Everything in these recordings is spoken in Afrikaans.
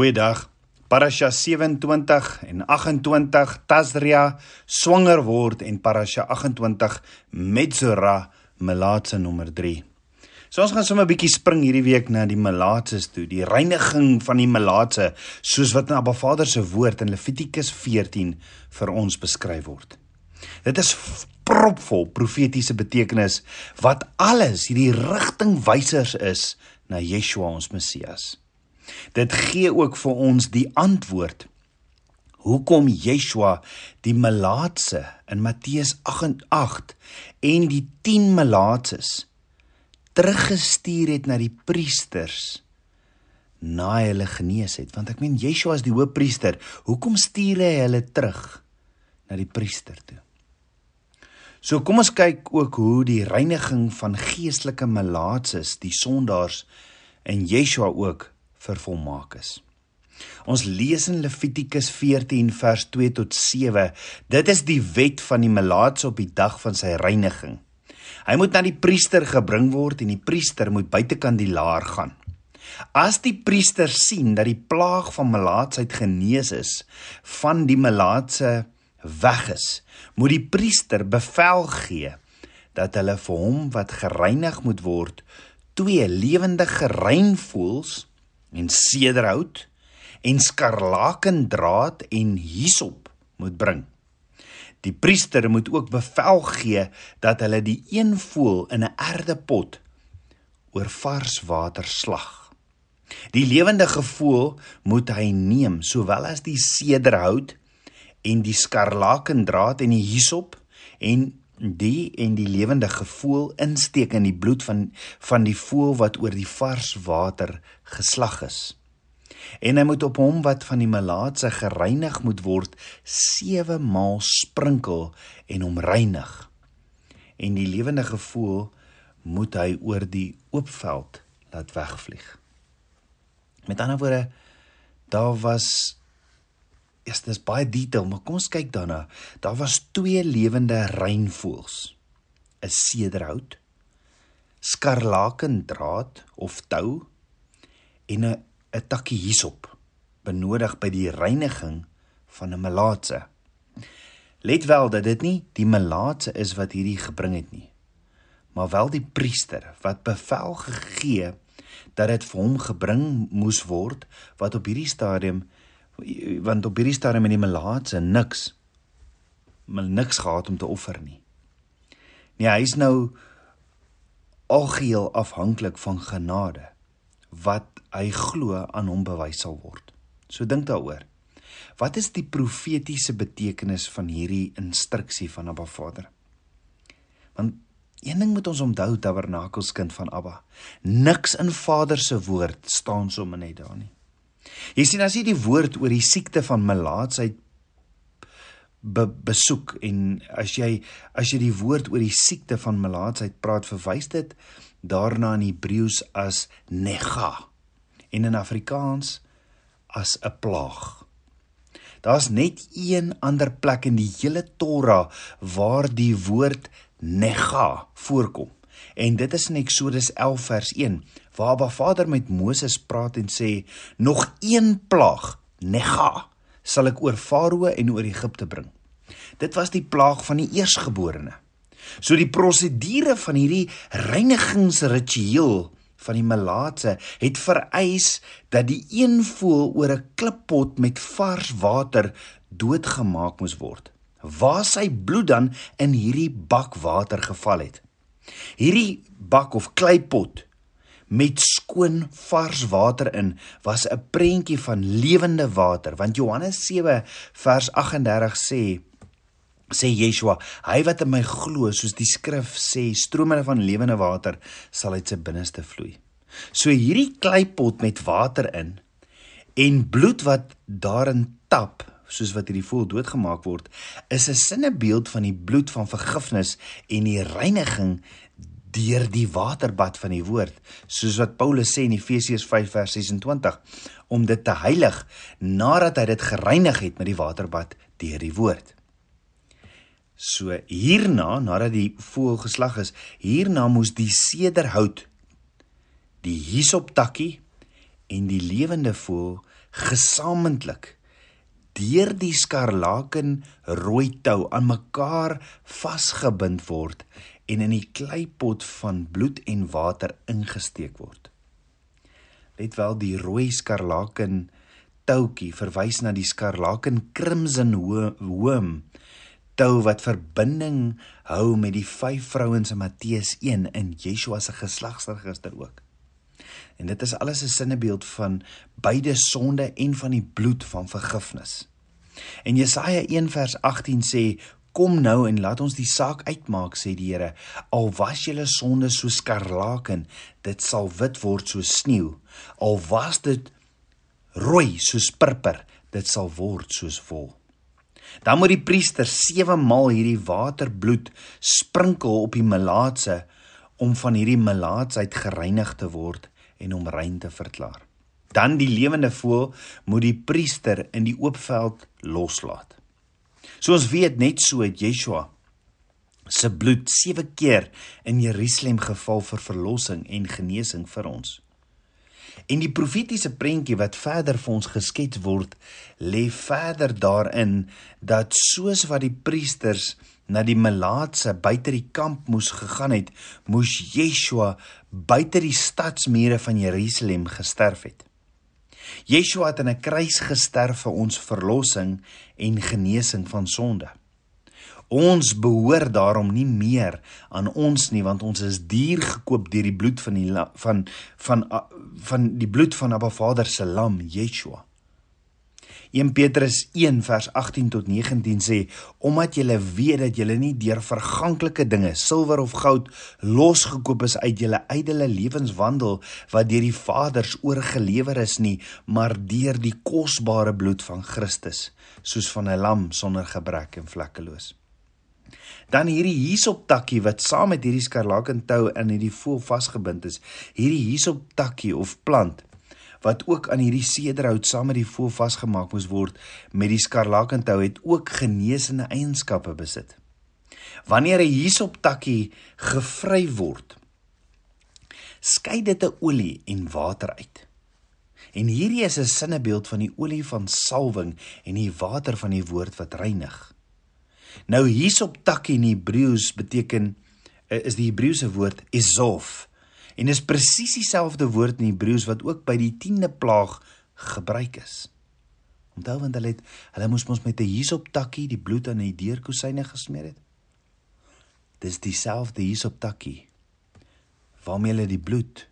Goeiedag. Parasha 27 en 28 Tazria swanger word en Parasha 28 Metzora melaatse nommer 3. So ons gaan sommer 'n bietjie spring hierdie week na die melaatses toe, die reiniging van die melaatse soos wat in Abba Vader se woord in Levitikus 14 vir ons beskryf word. Dit is propvol profetiese betekenis wat alles hierdie rigtingwysers is na Yeshua ons Messias. Dit gee ook vir ons die antwoord hoekom Yeshua die melaatse in Matteus 8 en die 10 malaatses teruggestuur het na die priesters na hulle genees het? Want ek meen Yeshua is die hoofpriester. Hoekom stuur hy hulle terug na die priester toe? So kom ons kyk ook hoe die reiniging van geestelike malaatses die sondaars en Yeshua ook vervolmaak is. Ons lees in Levitikus 14 vers 2 tot 7. Dit is die wet van die melaatse op die dag van sy reiniging. Hy moet na die priester gebring word en die priester moet buitekant die laar gaan. As die priester sien dat die plaag van melaatsheid genees is, van die melaatse weg is, moet die priester bevel gee dat hulle vir hom wat gereinig moet word, twee lewende reinvoels en sederhout en skarlakendraad en hisop moet bring. Die priester moet ook bevel gee dat hulle die een voël in 'n erdepot oor vars water slag. Die lewende voël moet hy neem sowel as die sederhout en die skarlakendraad en die hisop en die en die lewende gevoel insteek in die bloed van van die voël wat oor die vars water geslag is. En hy moet op hom wat van die melaatse gereinig moet word 7 maal sprinkel en hom reinig. En die lewende gevoel moet hy oor die oop veld laat wegvlieg. Met ander woorde daar was Eers dis baie detail, maar kom ons kyk daarna. Daar was twee lewende reinvoëls. 'n Sederhout, skarlakendraad of tou en 'n 'n takkie hisop benodig by die reiniging van 'n melaatse. Let wel dat dit nie die melaatse is wat hierdie gebring het nie, maar wel die priester wat bevel gegee dat dit vir hom gebring moes word wat op hierdie stadium want op hierdie stadium in die melaatse niks maar niks gehad om te offer nie. Nee, hy is nou algeheel afhanklik van genade wat hy glo aan hom bewys sal word. So dink daaroor. Wat is die profetiese betekenis van hierdie instruksie van Abba Vader? Want een ding moet ons onthou, Tabernakelskind van Abba. Niks in Vader se woord staan sommer net daar nie. Jy sien as jy die woord oor die siekte van melaatsheid be besoek en as jy as jy die woord oor die siekte van melaatsheid praat verwys dit daarna in Hebreëus as nega en in Afrikaans as 'n plaag. Daar's net een ander plek in die hele Torah waar die woord nega voorkom. En dit is in Eksodus 11 vers 1 waar Abba Vader met Moses praat en sê nog een plaag, nega, sal ek oor Farao en oor Egipte bring. Dit was die plaag van die eersgeborene. So die prosedure van hierdie reinigingsritueel van die melaatse het vereis dat die een voël oor 'n klippot met vars water doodgemaak moes word. Waar sy bloed dan in hierdie bak water geval het. Hierdie bak of kleipot met skoon vars water in was 'n prentjie van lewende water. Want Johannes 7 vers 38 sê sê Yeshua hy wat in my glo soos die skrif sê strome van lewende water sal uit sy binneste vloei. So hierdie kleipot met water in en bloed wat daarin tap soos wat hierdie voël doodgemaak word is 'n sinnebeeld van die bloed van vergifnis en die reiniging deur die waterbad van die woord soos wat Paulus sê in Efesiërs 5 vers 26 om dit te heilig nadat hy dit gereinig het met die waterbad deur die woord. So hierna nadat die voël geslag is, hierna moes die sederhout die hisoptakkie en die lewende voël gesamentlik deur die skarlaken rooi tou aan mekaar vasgebind word en in die kleipot van bloed en water ingesteek word. Let wel die rooi skarlaken toutjie verwys na die skarlaken crimson hoom tou wat verbinding hou met die vyf vrouens in Matteus 1 in Yeshua se geslagsregister ook. En dit is alles 'n sinnebeeld van beide sonde en van die bloed van vergifnis. En Jesaja 1 vers 18 sê: "Kom nou en laat ons die saak uitmaak," sê die Here. "Al was julle sonde so skarlaken, dit sal wit word soos sneeu. Al was dit rooi soos purper, dit sal word soos wol." Dan moet die priester 7 maal hierdie waterbloed sprinkel op die melaatse om van hierdie melaatsheid gereinig te word en om rein te verklaar. Dan die lewende voël moet die priester in die oop veld loslaat. So ons weet net so het Yeshua se bloed 7 keer in Jerusalem geval vir verlossing en genesing vir ons. En die profetiese prentjie wat verder vir ons geskets word, lê verder daarin dat soos wat die priesters na die melaatse buite die kamp moes gegaan het, moes Yeshua buite die stadsmure van Jerusalem gesterf het. Yeshua het aan 'n kruis gesterf vir ons verlossing en genesing van sonde. Ons behoort daarom nie meer aan ons nie want ons is duur gekoop deur die bloed van die van van van, van die bloed van Abba Vader se lam Yeshua. 1 Petrus 1 vers 18 tot 19 sê omdat julle weet dat julle nie deur verganklike dinge silwer of goud losgekoop is uit julle ydelle lewenswandel wat deur die Vaders oorgelewer is nie maar deur die kosbare bloed van Christus soos van 'n lam sonder gebrek en vlekkeloos. Dan hierdie hisoptakkie wat saam met hierdie skarlakentou in hierdie voël vasgebind is hierdie hisoptakkie of plant wat ook aan hierdie sederhout saam met die voël vasgemaak moes word met die skarlakentou het ook genesende eienskappe besit. Wanneer 'n hisoptakkie gevry word, skei dit 'n olie en water uit. En hierdie is 'n sinnebeeld van die olie van salwing en die water van die woord wat reinig. Nou hisoptakkie in Hebreëus beteken eh, is die Hebreëse woord esof En dis presies dieselfde woord in Hebreëus wat ook by die 10de plaag gebruik is. Onthou want hulle het hulle moes mos met 'n hisoptakkie die bloed aan die deurkusyne gesmeer het. Dis dieselfde hisoptakkie waarmee hulle die bloed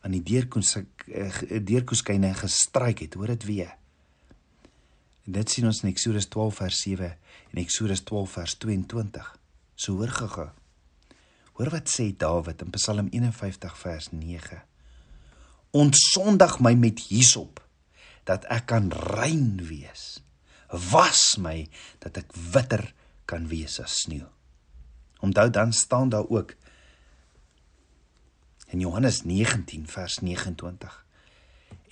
aan die deurkusyne gestryk het. Hoor dit weer. En dit sien ons in Eksodus 12 vers 7 en Eksodus 12 vers 22. So hoor gou-gou. Hoor wat sê Dawid in Psalm 51 vers 9. Ontsondig my met hisop dat ek kan rein wees. Was my dat ek witter kan wees as sneeu. Onthou dan staan daar ook in Johannes 19 vers 29.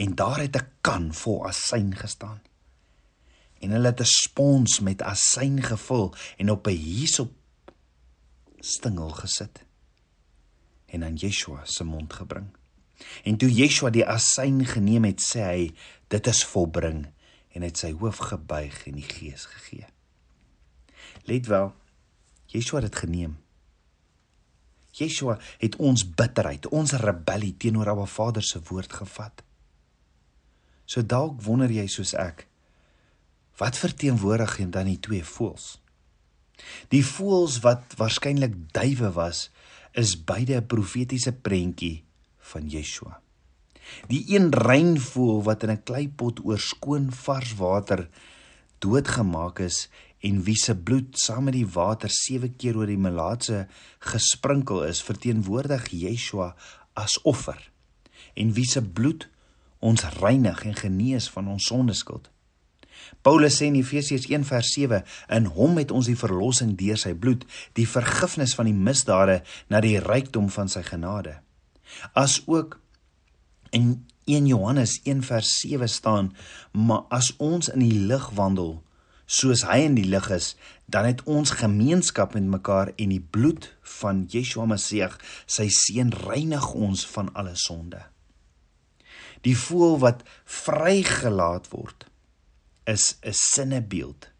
En daar het 'n kan vol asyn gestaan. En hulle het 'n spons met asyn gevul en op 'n hisop stingel gesit en aan Yeshua se mond gebring. En toe Yeshua die asyn geneem het, sê hy, dit is volbring en het sy hoof gebuig en die gees gegee. Let wel, Yeshua het dit geneem. Yeshua het ons bitterheid, ons rebellie teenoor Abba Vader se woord gevat. So dalk wonder jy soos ek, wat verteenwoordig dan die twee voëls? Die voëls wat waarskynlik duwe was, is beide 'n profetiese prentjie van Yeshua. Die een rein voël wat in 'n kleipot oor skoon vars water doodgemaak is en wie se bloed saam met die water 7 keer oor die melaatse gesprinkel is, verteenwoordig Yeshua as offer. En wie se bloed ons reinig en genees van ons sondeskuld. Paulus sê in Efesiërs 1:7 in hom het ons die verlossing deur sy bloed, die vergifnis van die misdade na die rykdom van sy genade. As ook in 1 Johannes 1:7 staan, maar as ons in die lig wandel, soos hy in die lig is, dan het ons gemeenskap met mekaar en die bloed van Yeshua Messie, sy seun, reinig ons van alle sonde. Die voël wat vrygelaat word is 'n sinnebeeld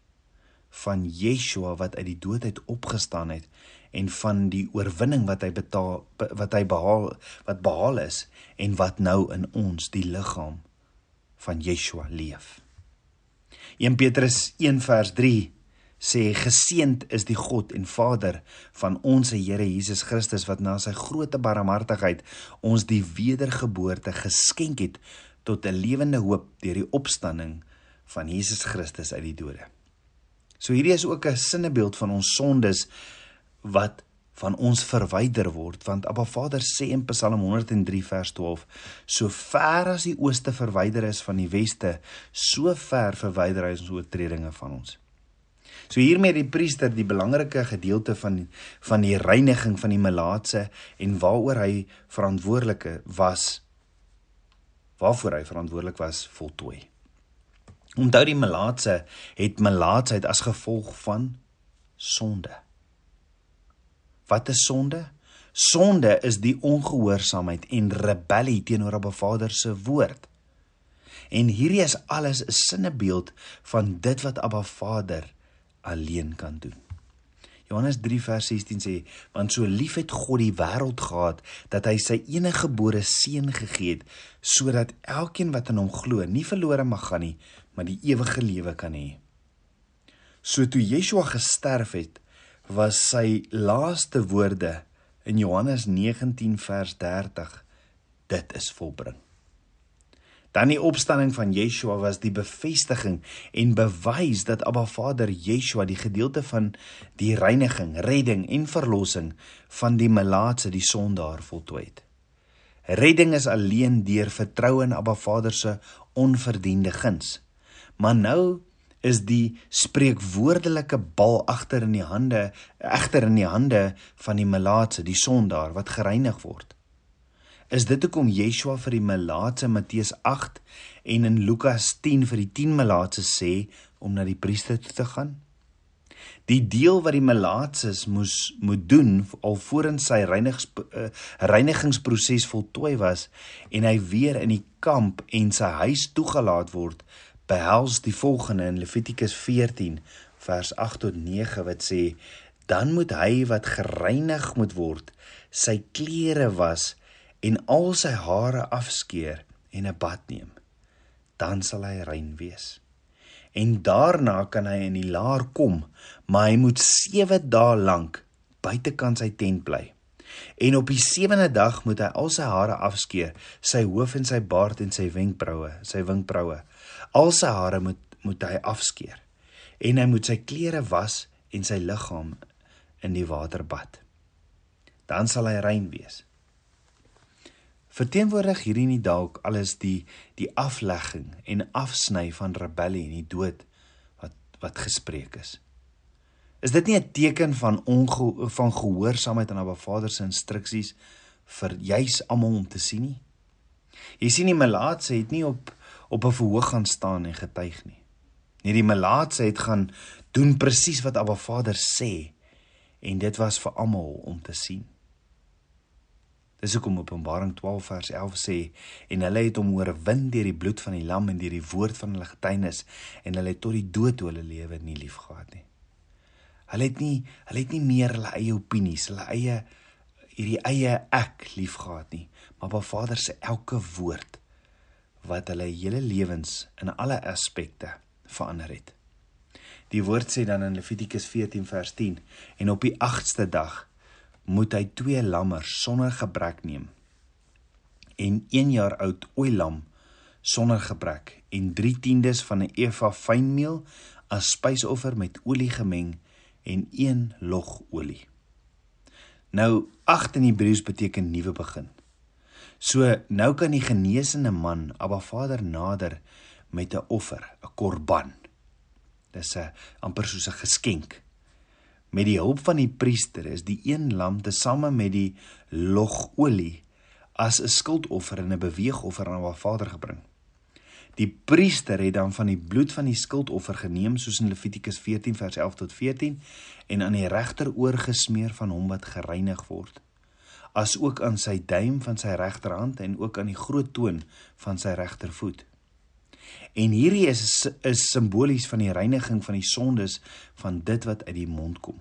van Yeshua wat uit die dood uit opgestaan het en van die oorwinning wat hy betaal wat hy behaal wat behaal is en wat nou in ons die liggaam van Yeshua leef. 1 Petrus 1 vers 3 sê geseend is die God en Vader van ons Here Jesus Christus wat na sy groote barmhartigheid ons die wedergeboorte geskenk het tot 'n lewende hoop deur die opstanding van Jesus Christus uit die dode. So hierdie is ook 'n sinnebeeld van ons sondes wat van ons verwyder word want Abba Vader sê in Psalm 103 vers 12 so ver as die ooste verwyder is van die weste so ver verwyder hy ons oortredinge van ons So hiermee die priester die belangrike gedeelte van van die reiniging van die melaatse en waaroor hy verantwoordelik was waarvoor hy verantwoordelik was voltooi. Onthou die melaatse het melaatsheid as gevolg van sonde. Wat is sonde? Sonde is die ongehoorsaamheid en rebellie teenoor Abba Vader se woord. En hierdie is alles 'n sinnebeeld van dit wat Abba Vader alleen kan doen. Johannes 3 vers 16 sê want so lief het God die wêreld gehad dat hy sy enige gebore seun gegee het sodat elkeen wat in hom glo nie verlore mag gaan nie maar die ewige lewe kan hê. So toe Yeshua gesterf het was sy laaste woorde in Johannes 19 vers 30 dit is volbring. Dan die opstanding van Yeshua was die bevestiging en bewys dat Abba Vader Yeshua die gedeelte van die reiniging, redding en verlossing van die melaatse die sondaar voltooi het. Redding is alleen deur vertroue in Abba Vader se onverdiende guns. Maar nou is die spreekwoordelike bal agter in die hande egter in die hande van die melaatse die sondaar wat gereinig word. Is dit hoekom Yeshua vir die melaatse Matteus 8 en in Lukas 10 vir die 10 melaatse sê om na die priester toe te gaan? Die deel wat die melaatses moes moet doen alvorens sy reinigs uh, reinigingsproses voltooi was en hy weer in die kamp en sy huis toegelaat word, behels die volgende in Levitikus 14 vers 8 tot 9 wat sê dan moet hy wat gereinig moet word sy klere was en al sy hare afskeer en 'n bad neem, dan sal hy rein wees. En daarna kan hy in die laar kom, maar hy moet 7 dae lank buitekant sy tent bly. En op die sewende dag moet hy al sy hare afskeer, sy hoof en sy baard en sy wenkbroue, sy winkbroue. Al sy hare moet moet hy afskeer. En hy moet sy klere was en sy liggaam in die water bad. Dan sal hy rein wees verteenwoordig hierdie nie dalk alles die die aflegging en afsny van rebellie en die dood wat wat gespreek is. Is dit nie 'n teken van onge van gehoorsaamheid aan Abba Vader se instruksies vir juis almal om te sien nie? Jy sien die melaatse het nie op op 'n verhoog gaan staan en getuig nie. Nee, die melaatse het gaan doen presies wat Abba Vader sê en dit was vir almal om te sien. Dis hoekom Openbaring 12 vers 11 sê en hulle het hom oorwin deur die bloed van die lam en deur die woord van hulle getuienis en hulle het tot die dood hulle lewe nie liefgehad nie. Hulle het nie hulle het nie meer hulle eie opinies, hulle eie hierdie eie ek liefgehad nie, maar by Vader se elke woord wat hulle hele lewens in alle aspekte verander het. Die woord sê dan in Levitikus 14 vers 10 en op die 8ste dag moet hy twee lammers sonder gebrek neem en 1 jaar oud ooilam sonder gebrek en 3/10 van 'n eva fynmeel as spysoffer met olie gemeng en 1 log olie. Nou 8 in Hebreëus beteken nuwe begin. So nou kan die genesene man Abba Vader nader met 'n offer, 'n korban. Dis 'n amper soos 'n geskenk met die hulp van die priester is die een lam tesame met die logolie as 'n skuldoffer en 'n beweegoffer aan haar Vader gebring. Die priester het dan van die bloed van die skuldoffer geneem soos in Levitikus 14 vers 11 tot 14 en aan die regteroor gesmeer van hom wat gereinig word. As ook aan sy duim van sy regterhand en ook aan die groot toon van sy regtervoet. En hierdie is is simbolies van die reiniging van die sondes van dit wat uit die mond kom.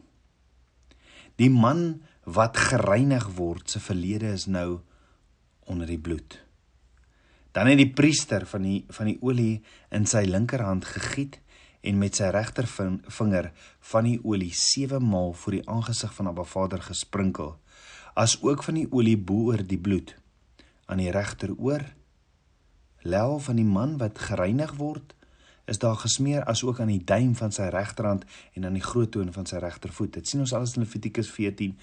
Die man wat gereinig word, se verlede is nou onder die bloed. Dan het die priester van die van die olie in sy linkerhand gegiet en met sy regtervinger van die olie sewe maal voor die aangesig van Abba Vader gesprinkel, as ook van die olie bo oor die bloed aan die regteroor lel van die man wat gereinig word is daar gesmeer as ook aan die duim van sy regterhand en aan die groot toon van sy regtervoet. Dit sien ons alles in Levitikus 14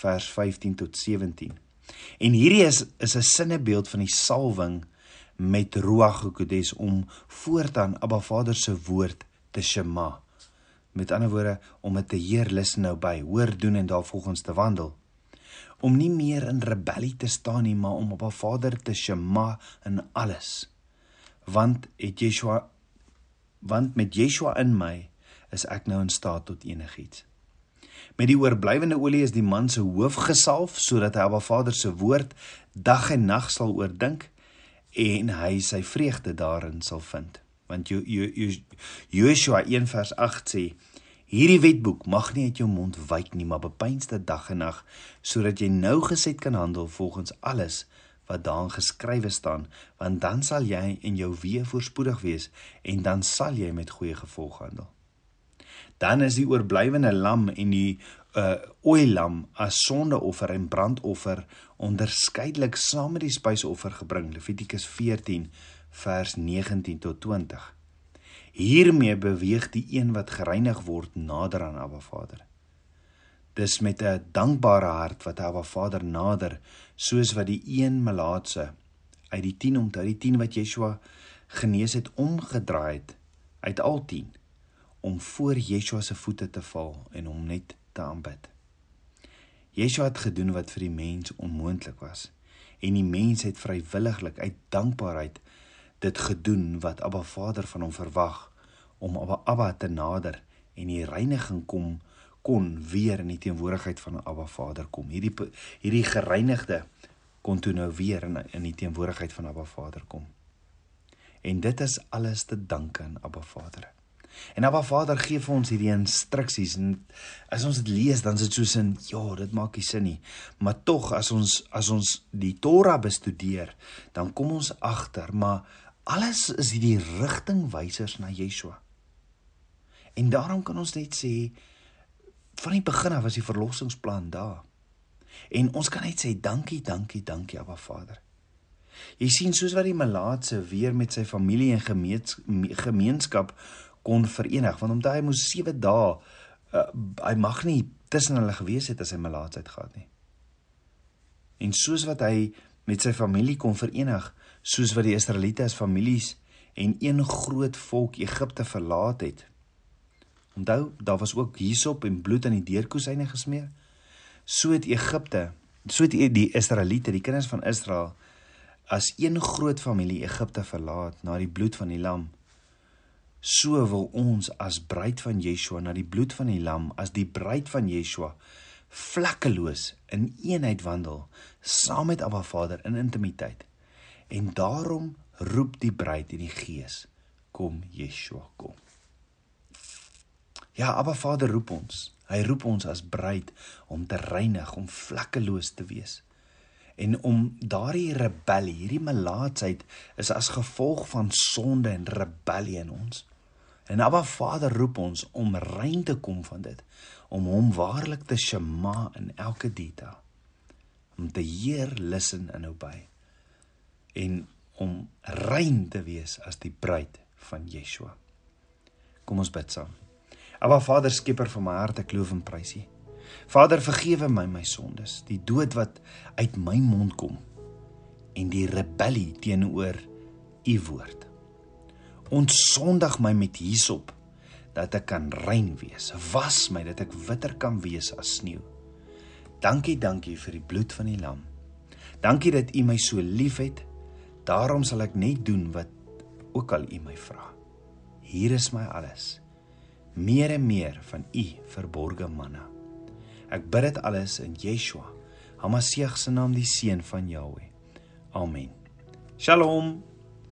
vers 15 tot 17. En hierdie is is 'n sinnebeeld van die salwing met Ruach HaKodes om voortaan Abba Vader se woord te shema. Met ander woorde om dit te heer lus nou by, hoor doen en daarvolgens te wandel. Om nie meer in rebellie te staan nie, maar om Abba Vader te shema in alles. Want het Yeshua want met Yeshua in my is ek nou in staat tot enigiets. Met die oorblywende olie is die man se hoof gesalf sodat hy Abba Vader se woord dag en nag sal oordink en hy sy vreugde daarin sal vind. Want Joshua 1 vers 8 sê hierdie wetboek mag nie uit jou mond wyk nie maar bepeins dit dag en nag sodat jy nou geset kan handel volgens alles wat daarin geskrywe staan, want dan sal jy en jou weë voorspoedig wees en dan sal jy met goeie gevolg handel. Dan is die oorblywende lam en die uh ooilam as sondeoffer en brandoffer onderskeidelik saam met die spysoffer gebring Levitikus 14 vers 19 tot 20. Hiermee beweeg die een wat gereinig word nader aan Abba Vader. Dis met 'n dankbare hart wat Abba Vader nader, soos wat die een melaatse uit die 10 om uit die 10 wat Yeshua genees het omgedraai het uit al 10 om voor Yeshua se voete te val en hom net te aanbid. Yeshua het gedoen wat vir die mens onmoontlik was en die mens het vrywilliglik uit dankbaarheid dit gedoen wat Abba Vader van hom verwag om Abba Abba te nader en die reiniging kom kon weer in die teenwoordigheid van Abba Vader kom. Hierdie hierdie gereinigde kon toe nou weer in in die teenwoordigheid van Abba Vader kom. En dit is alles te danke aan Abba Vader. En Abba Vader gee vir ons hierdie instruksies en as ons dit lees dan is dit soos in ja, dit maak nie sin nie. Maar tog as ons as ons die Torah bestudeer, dan kom ons agter, maar alles is hierdie rigtingwysers na Yeshua. En daarom kan ons net sê van die begin af was die verlossingsplan daar. En ons kan net sê dankie, dankie, dankie Abba Vader. Jy sien soos wat die melaatse weer met sy familie en gemeenskap kon verenig, want omdat hy moes 7 dae uh, hy mag nie tussen hulle gewees het as hy melaatsheid gehad nie. En soos wat hy met sy familie kon verenig, soos wat die Israeliete as families en een groot volk Egipte verlaat het, Onthou, daar was ook hysop en bloed aan die deurkosyne gesmeer. So het Egipte, so het die Israeliete, die kinders van Israel as een groot familie Egipte verlaat na die bloed van die lam. So wil ons as bruid van Yeshua na die bloed van die lam, as die bruid van Yeshua vlekkeloos in eenheid wandel saam met Abba Vader in intimiteit. En daarom roep die bruid in die gees: Kom Yeshua, kom. Ja, Abba Vader roep ons. Hy roep ons as bruid om te reinig, om vlekkeloos te wees. En om daardie rebellie, hierdie melaatsheid is as gevolg van sonde en rebellie in ons. En Abba Vader roep ons om rein te kom van dit, om hom waarlik te shema in elke detail. Om te heer listen en obey. En om rein te wees as die bruid van Yeshua. Kom ons bid saam. Aba Vader skieper van my hart ek loof en prys U. Vader vergewe my my sondes, die dood wat uit my mond kom en die rebellie teenoor U woord. Ons sondig my met hysop dat ek kan rein wees. Was my dat ek witter kan wees as sneeu. Dankie, dankie vir die bloed van die lam. Dankie dat U my so liefhet. Daarom sal ek net doen wat ook al U my vra. Hier is my alles meer en meer van u verborgde manna. Ek bid dit alles in Yeshua, Hamaseeg se naam die seun van Jahweh. Amen. Shalom.